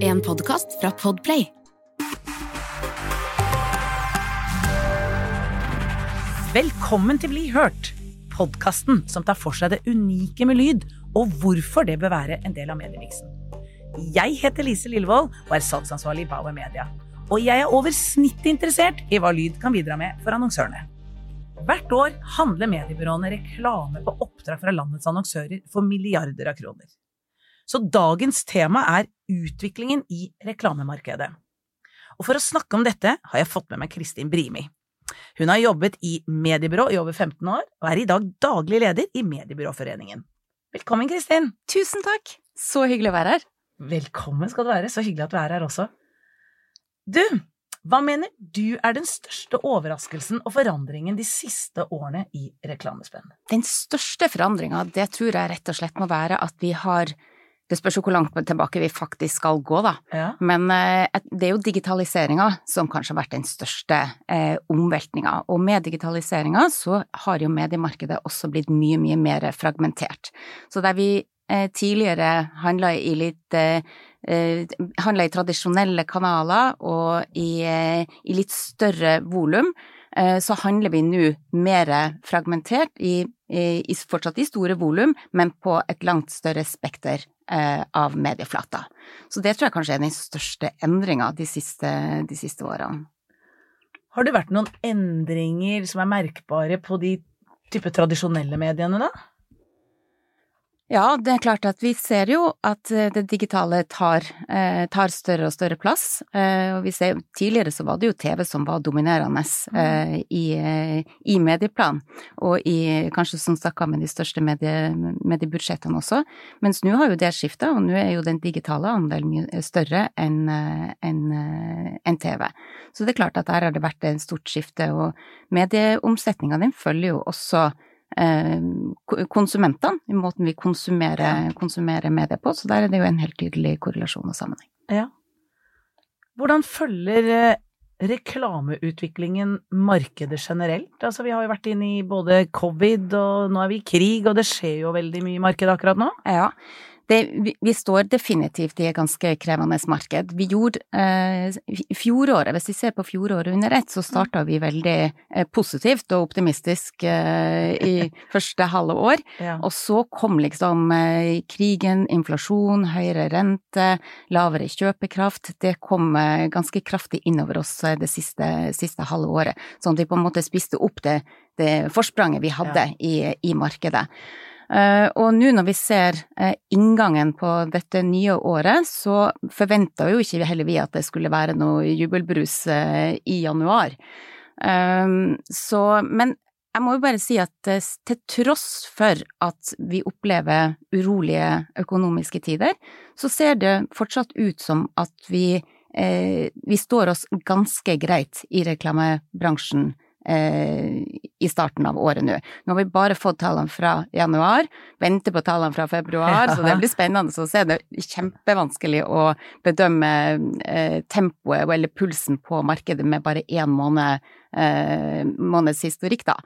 En podkast fra Podplay. Velkommen til Bli hørt, podkasten som tar for seg det unike med lyd, og hvorfor det bør være en del av mediemiksen. Jeg heter Lise Lillevold og er salgsansvarlig i Bauer Media. Og jeg er over snittet interessert i hva lyd kan bidra med for annonsørene. Hvert år handler mediebyråene reklame på oppdrag fra landets annonsører for milliarder av kroner. Så dagens tema er utviklingen i reklamemarkedet. Og for å snakke om dette har jeg fått med meg Kristin Brimi. Hun har jobbet i mediebyrå i over 15 år, og er i dag daglig leder i Mediebyråforeningen. Velkommen, Kristin! Tusen takk! Så hyggelig å være her. Velkommen skal du være, så hyggelig at du er her også. Du, hva mener du er den største overraskelsen og forandringen de siste årene i reklamespenn? Den største forandringa, det tror jeg rett og slett må være at vi har det spørs jo hvor langt tilbake vi faktisk skal gå, da. Ja. Men eh, det er jo digitaliseringa som kanskje har vært den største eh, omveltninga. Og med digitaliseringa så har jo mediemarkedet også blitt mye, mye mer fragmentert. Så der vi eh, tidligere handla i litt eh, handla i tradisjonelle kanaler og i, eh, i litt større volum, eh, så handler vi nå mer fragmentert, i, i, fortsatt i store volum, men på et langt større spekter eh, av medieflata. Så det tror jeg kanskje er den største endringa de, de siste årene. Har det vært noen endringer som er merkbare på de type tradisjonelle mediene, da? Ja, det er klart at vi ser jo at eh, det digitale tar, eh, tar større og større plass. Eh, og vi ser tidligere så var det jo TV som var dominerende eh, i, eh, i, medieplan, og i kanskje som snakka med de største medie, mediebudsjettene også. Mens nå har jo det skifta, og nå er jo den digitale andelen mye større enn en, en TV. Så det er klart at der har det vært et stort skifte, og medieomsetninga den følger jo også Eh, konsumentene, i måten vi konsumerer, konsumerer medier på, så der er det jo en helt tydelig korrelasjon og sammenheng. Ja. Hvordan følger eh, reklameutviklingen markedet generelt? Altså, vi har jo vært inne i både covid, og nå er vi i krig, og det skjer jo veldig mye i markedet akkurat nå. Ja, det, vi, vi, står definitivt i et ganske krevende marked. Vi gjorde eh, fjoråret, hvis vi ser på fjoråret under ett, så starta vi veldig eh, positivt og optimistisk eh, i første halve år. Ja. Og så kom liksom eh, krigen, inflasjon, høyere rente, lavere kjøpekraft. Det kom eh, ganske kraftig innover oss eh, det siste, siste halve året. Sånn at vi på en måte spiste opp det, det forspranget vi hadde ja. i, i markedet. Uh, og nå når vi ser uh, inngangen på dette nye året, så forventa jo ikke heller vi at det skulle være noe jubelbrus uh, i januar. så, men jeg må jo bare si at til tross for at vi opplever urolige økonomiske tider, så ser det fortsatt ut som at vi, vi står oss ganske greit i reklamebransjen Eh, i starten av året nå. Nå har vi bare fått tallene fra januar, venter på tallene fra februar, så det blir spennende å se. Det er kjempevanskelig å bedømme eh, tempoet eller pulsen på markedet med bare én måned, eh, måneds historikk, da.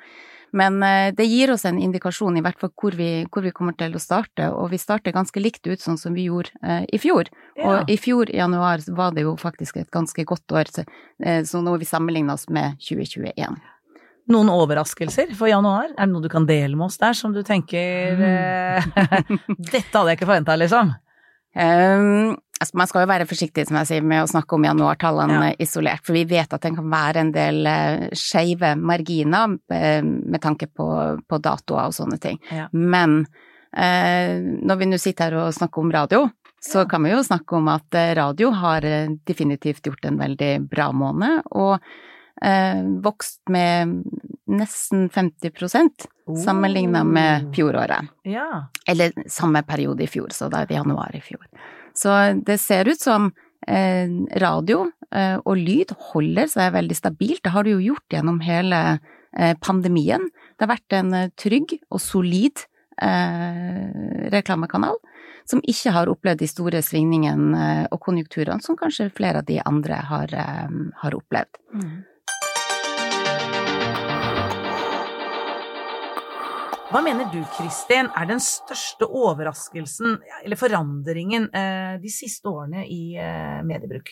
Men eh, det gir oss en indikasjon i hvert fall hvor vi, hvor vi, kommer til å starte, og vi starter ganske likt ut sånn som vi gjorde eh, i fjor. Ja. Og i fjor i januar var det jo faktisk et ganske godt år, så, eh, så nå vi sammenligner oss med 2021. Noen overraskelser for januar? Er det noe du kan dele med oss der som du tenker mm. Dette hadde jeg ikke forventa, liksom? Um, altså man skal jo være forsiktig som jeg sier, med å snakke om januartallene ja. isolert, for vi vet at det kan være en del uh, skeive marginer uh, med tanke på, på, datoer og sånne ting. Ja. Men uh, når vi nå sitter her og snakker om radio, så kan vi jo snakke om at radio har definitivt gjort en veldig bra måned, og vokst med nesten 50 oh. sammenligna med fjoråret. Ja. Eller samme periode i fjor, så da er det januar i fjor. Så det ser ut som eh, radio eh, og lyd holder seg veldig stabilt. Det har det jo gjort gjennom hele eh, pandemien. Det har vært en trygg og solid reklamekanal som ikke har opplevd de store svingningene og konjunkturene som kanskje flere av de andre har, har opplevd. Mm. Hva mener du, Kristin, er den største overraskelsen eller forandringen eh, de siste årene i eh, mediebruk?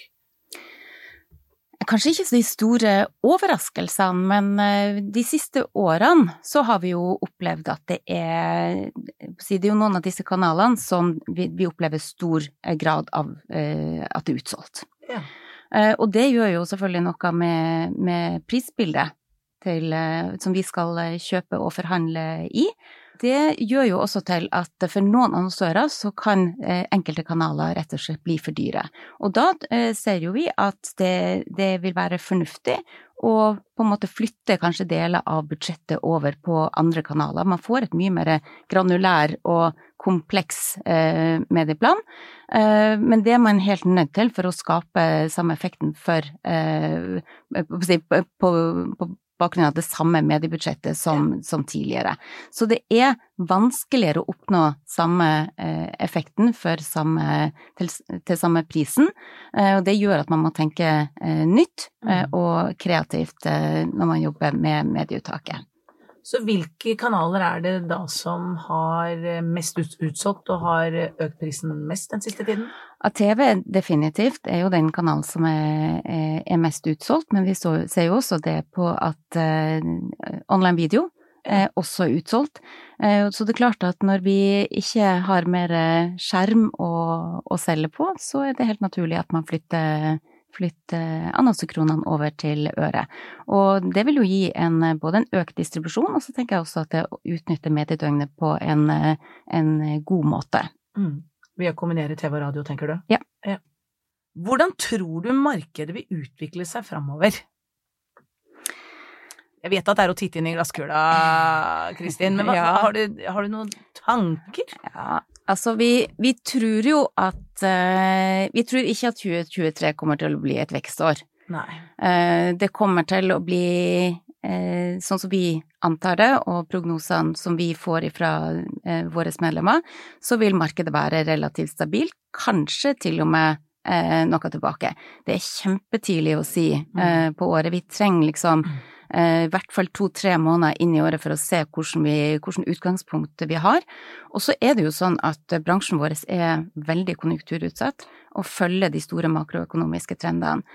Kanskje ikke de store overraskelsene, men eh, de siste årene så har vi jo opplevd at det er Det er jo noen av disse kanalene som vi, vi opplever stor grad av at det er utsolgt. Ja. Og det gjør jo selvfølgelig noe med, med prisbildet til, eh, som vi skal eh, kjøpe og forhandle i. Det gjør jo også til at for noen annonsører så kan eh, enkelte kanaler rett og slett bli for dyre. Og da ser jo vi at det, det vil være fornuftig å på en måte flytte kanskje deler av budsjettet over på andre kanaler. Man får et mye mer granulær og kompleks medieplan, men det er man helt nødt til for å skape samme effekten for på, på, på, bakgrunn av det samme mediebudsjettet som, ja. som, tidligere. Så det er vanskeligere å oppnå samme eh, effekten samme, til, til, samme prisen, eh, og det gjør at man må tenke eh, nytt eh, mm. og kreativt eh, når man jobber med medieuttaket. Så hvilke kanaler er det da som har mest utsolgt og har økt prisen mest den siste tiden? Av TV definitivt er jo den kanalen som er, er mest utsolgt, men vi så, ser jo også det på at uh, online video er også utsolgt. Uh, så det er klart at når vi ikke har mer skjerm å, å selge på, så er det helt naturlig at man flytter flytte annonsekronene over til øret. Og det vil jo gi en, både en økt distribusjon, og så tenker jeg også at det utnytter mediedøgnet på en, en god måte. Mm. Ved å kombinere TV og radio, tenker du? Ja. ja. Hvordan tror du markedet vil utvikle seg framover? Jeg vet at det er å titte inn i glasskula, Kristin, men hva, ja. har, du, har, du, noen tanker? Ja, altså vi, vi tror jo at uh, Vi tror ikke at 2023 kommer til å bli et vekstår. Uh, det kommer til å bli uh, sånn som vi antar det, og prognosene som vi får fra våre medlemmer, så vil markedet være relativt stabilt, kanskje til og med noe tilbake. Det er kjempetidlig å si mm. på året. Vi trenger liksom mm i hvert fall to-tre måneder inn i året for å se hvordan, vi, hvordan utgangspunkt vi har. Og så er det jo sånn at bransjen vår er veldig konjunkturutsatt og følger de store makroøkonomiske trendene.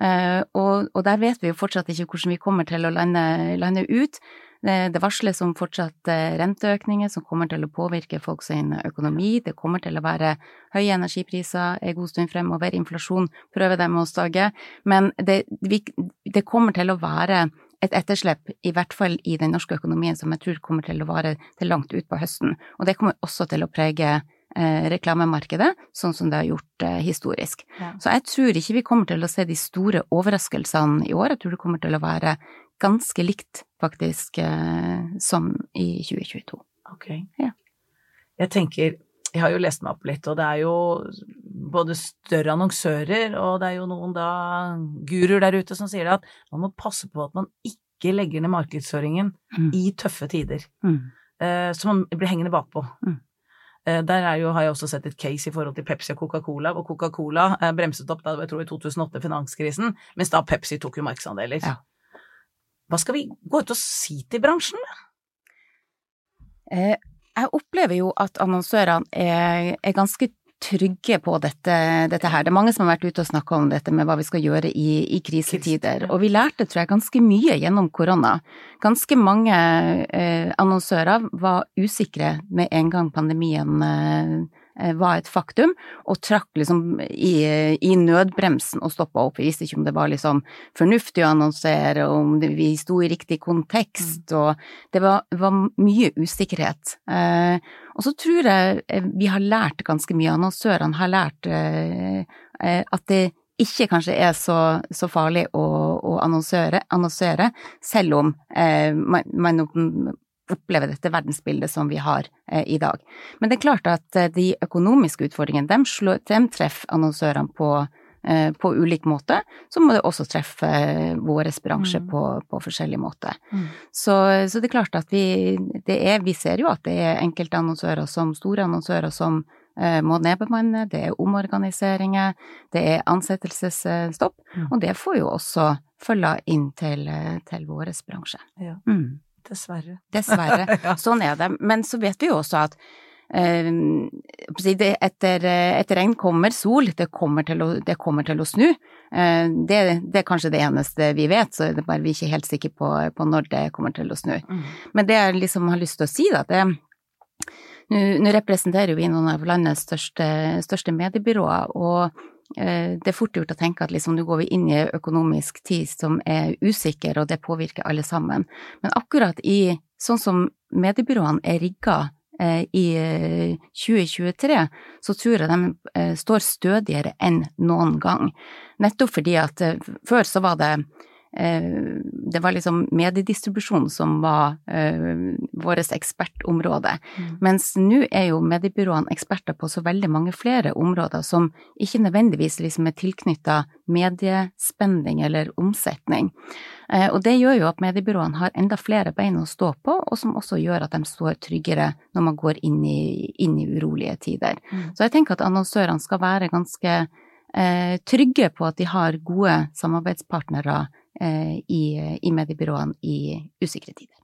Eh, og, og, der vet vi jo fortsatt ikke hvordan vi kommer til å lande, lande ut. Det, det varsles om fortsatt eh, renteøkninger som kommer til å påvirke folks økonomi. Det kommer til å være høye energipriser en god stund fremover. Inflasjon prøver de å stage. Men det, det kommer til å være et etterslep, i hvert fall i den norske økonomien, som jeg tror kommer til å vare til langt utpå høsten. Og det kommer også til å prege eh, reklamemarkedet, sånn som det har gjort eh, historisk. Ja. Så jeg tror ikke vi kommer til å se de store overraskelsene i år. Jeg tror det kommer til å være ganske likt, faktisk, eh, som i 2022. Ok. Ja. Jeg tenker jeg har jo lest meg opp litt, og det er jo både større annonsører, og det er jo noen da guruer der ute som sier at man må passe på at man ikke legger ned markedsføringen mm. i tøffe tider. Mm. Uh, så man blir hengende bakpå. Mm. Uh, der jo, har jeg også sett et case i forhold til Pepsi og Coca-Cola, hvor Coca-Cola uh, bremset opp da, jeg tror i 2008, finanskrisen, mens da Pepsi tok jo markedsandeler. Ja. Hva skal vi gå ut og si til bransjen? Eh, jeg opplever jo at annonsørene er, er ganske trygge på dette, dette, her. Det er mange som har vært ute og snakka om dette med hva vi skal gjøre i, i, krisetider. Og vi lærte, tror jeg, ganske mye gjennom korona. Ganske mange eh, annonsører var usikre med en gang pandemien eh, var et faktum, og trakk liksom i, i nødbremsen og stoppa opp. Vi visste ikke om det var liksom fornuftig å annonsere, om det, vi sto i riktig kontekst, mm. og det var, var mye usikkerhet. Eh, og så tror jeg eh, vi har lært ganske mye, annonsørene har lært eh, eh, at det ikke kanskje er så, så farlig å, å annonsere, annonsere, selv om eh, man, man oppleve dette verdensbildet som vi har eh, i dag. Men det er klart at eh, de økonomiske utfordringene, dem, dem treffer annonsørene på, eh, på ulik måte, så må det også treffe vår bransje mm. på, på forskjellig måte. Mm. Så, så, det er klart at vi, er, vi ser jo at det er enkelte annonsører som store annonsører som må nedbemanne, det er omorganiseringer, det er ansettelsesstopp, mm. og det får jo også følge inn til, til vår bransje. Ja. Mm. Dessverre. Dessverre. Ja. Sånn er det. Men så vet vi jo også at eh, etter, etter regn kommer sol, det kommer til å, det kommer til å snu. Eh, Det, det er kanskje det eneste vi vet, så er det bare vi er ikke helt sikre på, på når det kommer til å snu. Mm. Men det jeg liksom har lyst til å si, da, det Nå representerer vi noen av landets største, største mediebyråer, og eh, det er fort gjort å tenke at liksom nå går vi inn i en økonomisk tid som er usikker, og det påvirker alle sammen. Men akkurat i sånn som mediebyråene er rigga eh, i eh, 2023, så tror jeg de eh, står stødigere enn noen gang. Nettopp fordi at eh, før så var det eh, det var liksom mediedistribusjon som var eh, vårt ekspertområde. Mm. Mens nå er jo mediebyråene eksperter på så veldig mange flere områder som ikke nødvendigvis liksom er tilknytta mediespending eller omsetning. Eh, og det gjør jo at mediebyråene har enda flere bein å stå på, og som også gjør at de står tryggere når man går inn i, inn i urolige tider. Mm. Så jeg tenker at annonsørene skal være ganske eh, trygge på at de har gode samarbeidspartnere eh, i, i mediebyråene i usikre tider.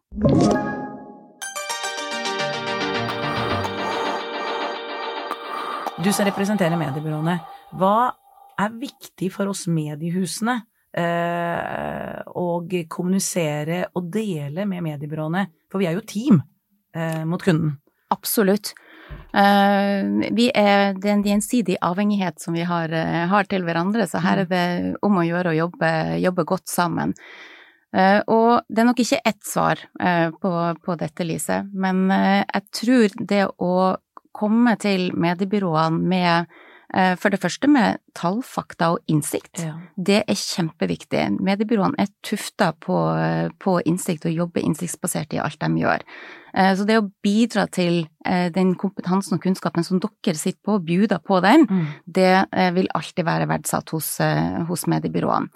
Du som representerer mediebyråene, hva er viktig for oss mediehusene eh, å kommunisere og dele med mediebyråene? For vi er jo team eh, mot kunden. Absolutt. Eh, vi er, det er en gjensidig avhengighet som vi har, eh, har til hverandre, så her er det om å gjøre å jobbe, jobbe godt sammen. Eh, og det er nok ikke ett svar på, på dette, Lise, men jeg tror det å komme til mediebyråene med for det første med tall, fakta og innsikt. Det er kjempeviktig. Mediebyråene er tufta på, på innsikt og jobber innsiktsbasert i alt de gjør. Eh, Så det å bidra til eh, den kompetansen og kunnskapen som dere sitter på, og bjuder på den, Mm. det eh, vil alltid være verdsatt hos, eh, hos mediebyråene.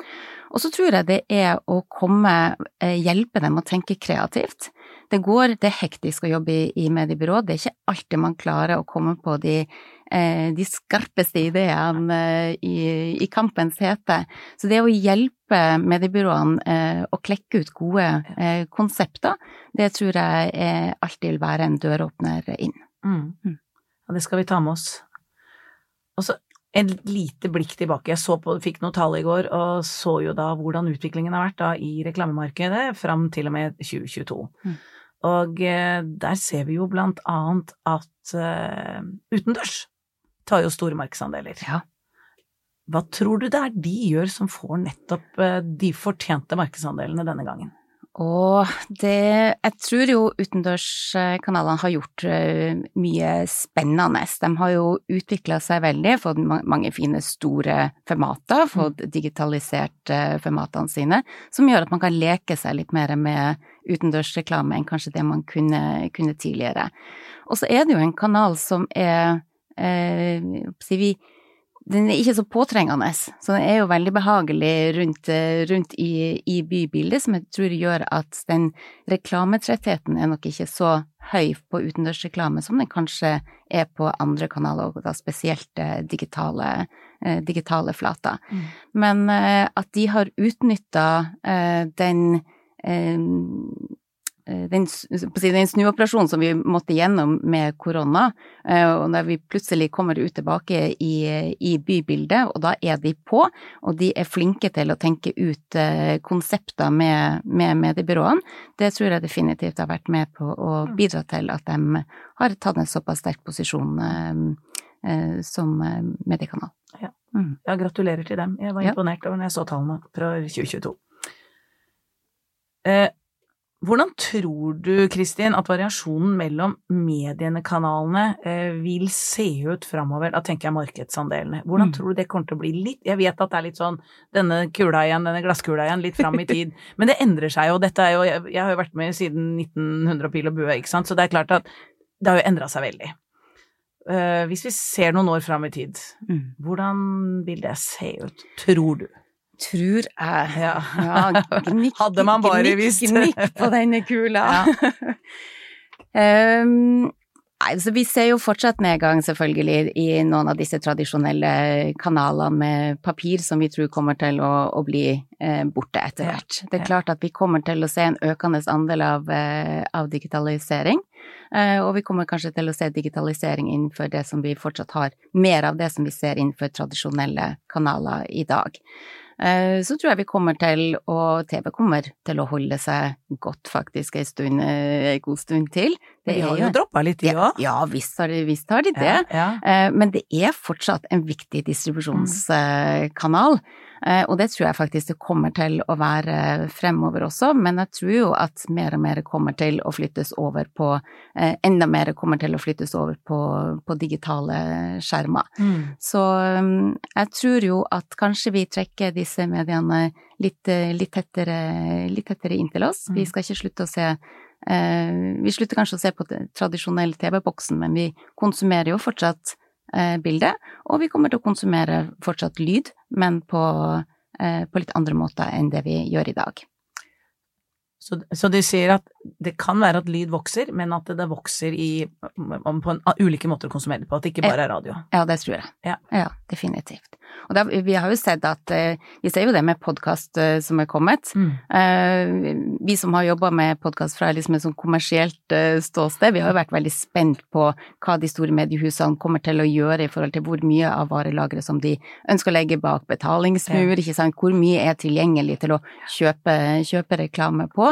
Og så tror jeg det er å komme, eh, hjelpe dem å tenke kreativt. Det går, det er hektisk å jobbe i, i mediebyrå, det er ikke alltid man klarer å komme på de, eh, de skarpeste ideene eh, i, i kampens hete. Så det å hjelpe mediebyråene eh, å klekke ut gode eh, konsepter, det tror jeg eh, alltid vil være en døråpner inn. Mm. Mm. Og det skal vi ta med oss. Og så en lite blikk tilbake. Jeg så på, fikk noen tall i går, og så jo da hvordan utviklingen har vært da i reklamemarkedet fram til og med 2022. Mm. Og eh, der ser vi jo blant annet at uh, utendørs tar jo store markedsandeler. Ja. Hva tror du det er de gjør som får nettopp eh, de fortjente markedsandelene denne gangen? Og det Jeg tror jo utendørskanalene har gjort eh, mye spennende. De har jo utvikla seg veldig, fått mange fine store formater, fått digitalisert eh, formatene sine, som gjør at man kan leke seg litt mer med utendørsreklame enn kanskje det man kunne, kunne tidligere. Og så er det jo en kanal som er eh, si vi, den er ikke så påtrengende, så den er jo veldig behagelig rundt, eh, rundt i, i bybildet, som jeg tror gjør at den reklametrettheten er nok ikke så høy på utendørsreklame som den kanskje er på andre kanaler, og da spesielt eh, digitale, eh, digitale flater. Mm. Men at de har utnytta den den, på å si, den snuoperasjonen som vi måtte gjennom med korona, eh, og når vi plutselig kommer ut tilbake i, i bybildet, og da er de på, og de er flinke til å tenke ut eh, konsepter med, med mediebyråene, det tror jeg definitivt har vært med på å bidra til at de har tatt en såpass sterk posisjon eh, eh, som eh, mediekanal. Ja. Mm. Ja, gratulerer til dem. Jeg var imponert over når jeg så tallene fra 2022. Eh, hvordan tror du, Kristin, at variasjonen mellom mediekanalene eh, vil se ut framover? Da tenker jeg markedsandelene. Hvordan Mm. tror du det kommer til å bli litt Jeg vet at det er litt sånn denne kula igjen, denne glasskula igjen, litt fram i tid. Men det endrer seg jo. Dette er jo Jeg, har jo vært med siden 1900 og pil og bue, ikke sant. Så det er klart at det har jo endra seg veldig. Eh, hvis vi ser noen år fram i tid, Mm. hvordan vil det se ut, tror du? Tror jeg. Ja. Ja, gnikk, Hadde man bare visst. Gnikk på denne kula. Ja. um, Nei, så Vi ser jo fortsatt nedgang, selvfølgelig, i noen av disse tradisjonelle kanalene med papir som vi tror kommer til å, å bli eh, borte etter hvert. Det er klart at vi kommer til å se en økende andel av, eh, av digitalisering. Uh, og vi kommer kanskje til å se digitalisering innenfor det som vi fortsatt har, mer av det som vi ser innenfor tradisjonelle kanaler i dag. Eh, så tror jeg vi kommer til, og TV kommer til å holde seg godt faktisk en stund, en god stund til. Det de har jo droppa litt, de òg. Ja, ja visst, har visst har de det. Ja, ja. Eh, men det er fortsatt en viktig distribusjonskanal. Eh, og det tror jeg faktisk det kommer til å være fremover også, men jeg tror jo at mer og mer kommer til å flyttes over på Enda mer kommer til å flyttes over på, på digitale skjermer. Mm. Så mm, jeg tror jo at kanskje vi trekker disse mediene litt, litt, tettere, litt tettere inntil oss. Vi mm. skal ikke slutte å se Eh, vi slutter kanskje å se på tradisjonell TV-boksen, men vi konsumerer jo fortsatt eh, bilde, og vi kommer til å konsumere fortsatt lyd, men på, eh, på litt andre måter enn det vi gjør i dag. Så, så de sier at det kan være at lyd vokser, men at det vokser i, på en, ulike måter å konsumere det på, at det ikke bare er radio? Ja, det tror jeg. Ja, ja definitivt. Og da, vi har jo sett at eh, Vi ser jo det med podkast eh, som er kommet. Mm. Eh, vi som har jobba med podkast fra liksom et sånn kommersielt ståsted, vi har jo vært veldig spent på hva de store mediehusene kommer til å gjøre i forhold til hvor mye av varelageret som de ønsker å legge bak betalingsmur, ja. ikke sant, hvor mye er tilgjengelig til å kjøpe, kjøpe reklame på.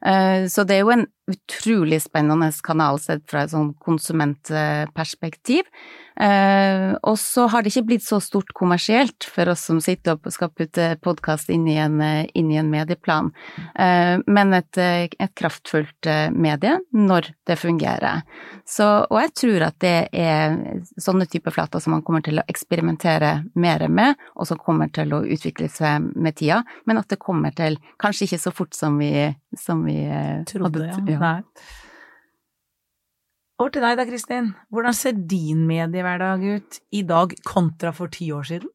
Så det er jo en utrolig spennende kanal sett fra et sånn konsumentperspektiv. Eh, og så har det ikke blitt så stort kommersielt for oss som sitter og skal putte podkast inn, inn, i en medieplan, eh, men et, et, kraftfullt eh, medie når det fungerer. Så, og jeg tror at det er sånne typer flater som man kommer til å eksperimentere mer med, og som kommer til å utvikle seg med tida, men at det kommer til kanskje ikke så fort som vi, som vi trodde. Ja. ja. Nei. Over til deg da, Kristin. Hvordan ser din mediehverdag ut i dag kontra for ti år siden?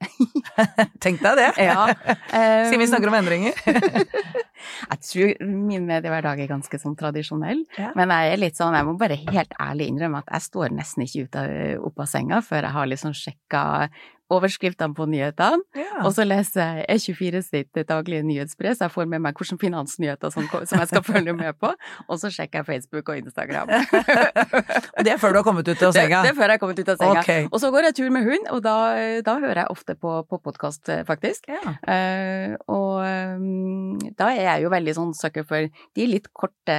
Tenk deg det! Ja. Siden vi snakker om endringer. jeg tror min mediehverdag er ganske sånn tradisjonell, ja. men jeg er litt sånn, jeg må bare helt ærlig innrømme at jeg står nesten ikke ut av, opp av senga før jeg har liksom sjekka overskriftene på nyhetene, ja. og så leser jeg E24 sitt daglige nyhetsbrev, så jeg får med meg hvilke finansnyheter som, som, jeg skal følge med på, og så sjekker jeg Facebook og Instagram. det er før du har kommet ut av senga? Det, det er før jeg har kommet ut av senga. Okay. Og så går jeg tur med hund, og da, da hører jeg ofte på, på podkast, faktisk. Ja. Uh, og um, da er jeg jo veldig sånn sucker for de litt korte,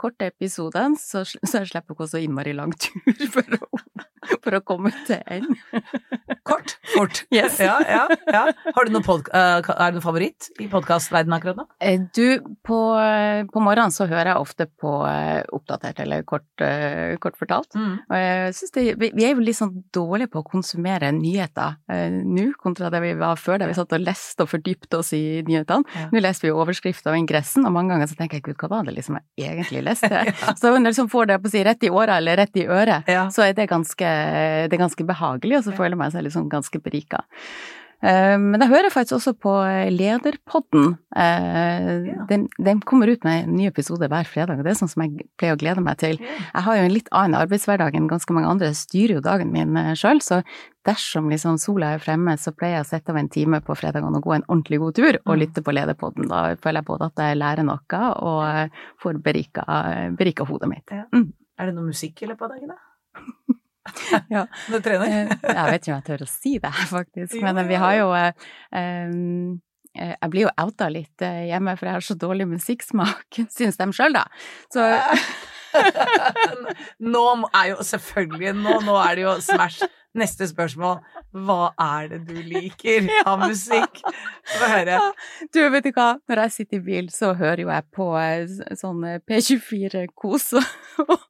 korte episodene, så, så jeg slipper ikke så innmari lang tur for å, for å komme til en. Kort? Fort. Yes. Ja, ja, ja. Har du noen uh, er det noen favoritt i podkastverdenen akkurat nå? Eh, du, på, på, morgenen så hører jeg ofte på Oppdatert eller Kort, kort fortalt. Mm. Og jeg synes det, vi, er jo litt sånn dårlige på å konsumere nyheter nå, kontra det vi var før, der vi satt og leste og fordypte oss i nyhetene. Ja. Nå leser vi jo overskrifter og ingressen, og mange ganger så tenker jeg gud, hva var det liksom jeg egentlig leste? ja. Så når du liksom får det på å si rett i åra eller rett i øret, så er det ganske, det er ganske behagelig, og så føler man seg litt sånn ganske berika. Eh, men jeg hører faktisk også på Lederpodden. Eh, den, den, kommer ut med en ny episode hver fredag, og det er sånn som jeg pleier å glede meg til. Jeg har jo en litt annen arbeidshverdag enn ganske mange andre, jeg styrer jo dagen min eh, sjøl, så dersom liksom sola er fremme, så pleier jeg å sette av en time på fredagene og gå en ordentlig god tur og mm. lytte på Lederpodden. Da føler jeg både at jeg lærer noe og får berika, berika hodet mitt. Mm. Er det noe musikk i løpet av dagen, da? ja. Du trener? Eh, jeg vet ikke om jeg tør å si det, faktisk. Men vi har jo um, jeg blir jo outa litt hjemme, for jeg har så dårlig musikksmak, syns de sjøl, da. Så Nå er jo selvfølgelig Nå, nå er det jo Smash Neste spørsmål. Hva er det du liker av musikk? Få høre. Du, vet du hva, når jeg sitter i bil, så hører jo jeg på eh, sånn eh, P24-kos.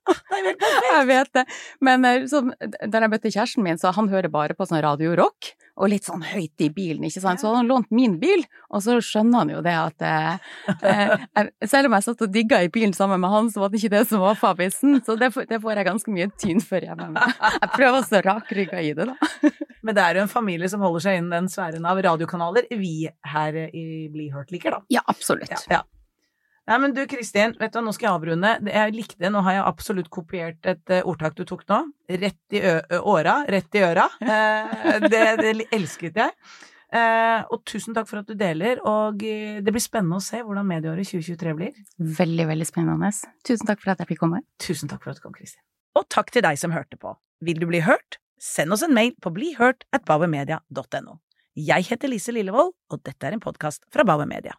jeg vet det. Men eh, sånn, da jeg møtte kjæresten min, så han hører bare på sånn radio rock og litt sånn høyt i bilen, ikke sant. Så hadde han lånt min bil, og så skjønner han jo det at eh, Selv om jeg satt og digga i bilen sammen med han, så var det ikke det som var favisen. Så det, det får jeg ganske mye tyn for hjemme. Jeg prøver å stå rakrygga i det, da. Men det er jo en familie som holder seg innen den sfæren av radiokanaler vi her i Bli hørt liker, da. Ja, absolutt. Ja, ja. Nei, men du Kristin, vet du hva, nå skal jeg avrunde. Jeg likte det. Nå har jeg absolutt kopiert et eh, ordtak du tok nå. Rett i åra, rett i øra. Eh, det, det elsket jeg. Uh, og tusen takk for at du deler, og det blir spennende å se hvordan medieåret 2023 blir. Veldig, veldig spennende. Tusen takk for at jeg fikk komme. Tusen takk for at du kom, Kristin. Og takk til deg som hørte på. Vil du bli hørt? Send oss en mail på blihørt at bauermedia.no. Jeg heter Lise Lillevold, og dette er en podkast fra Bauer Media.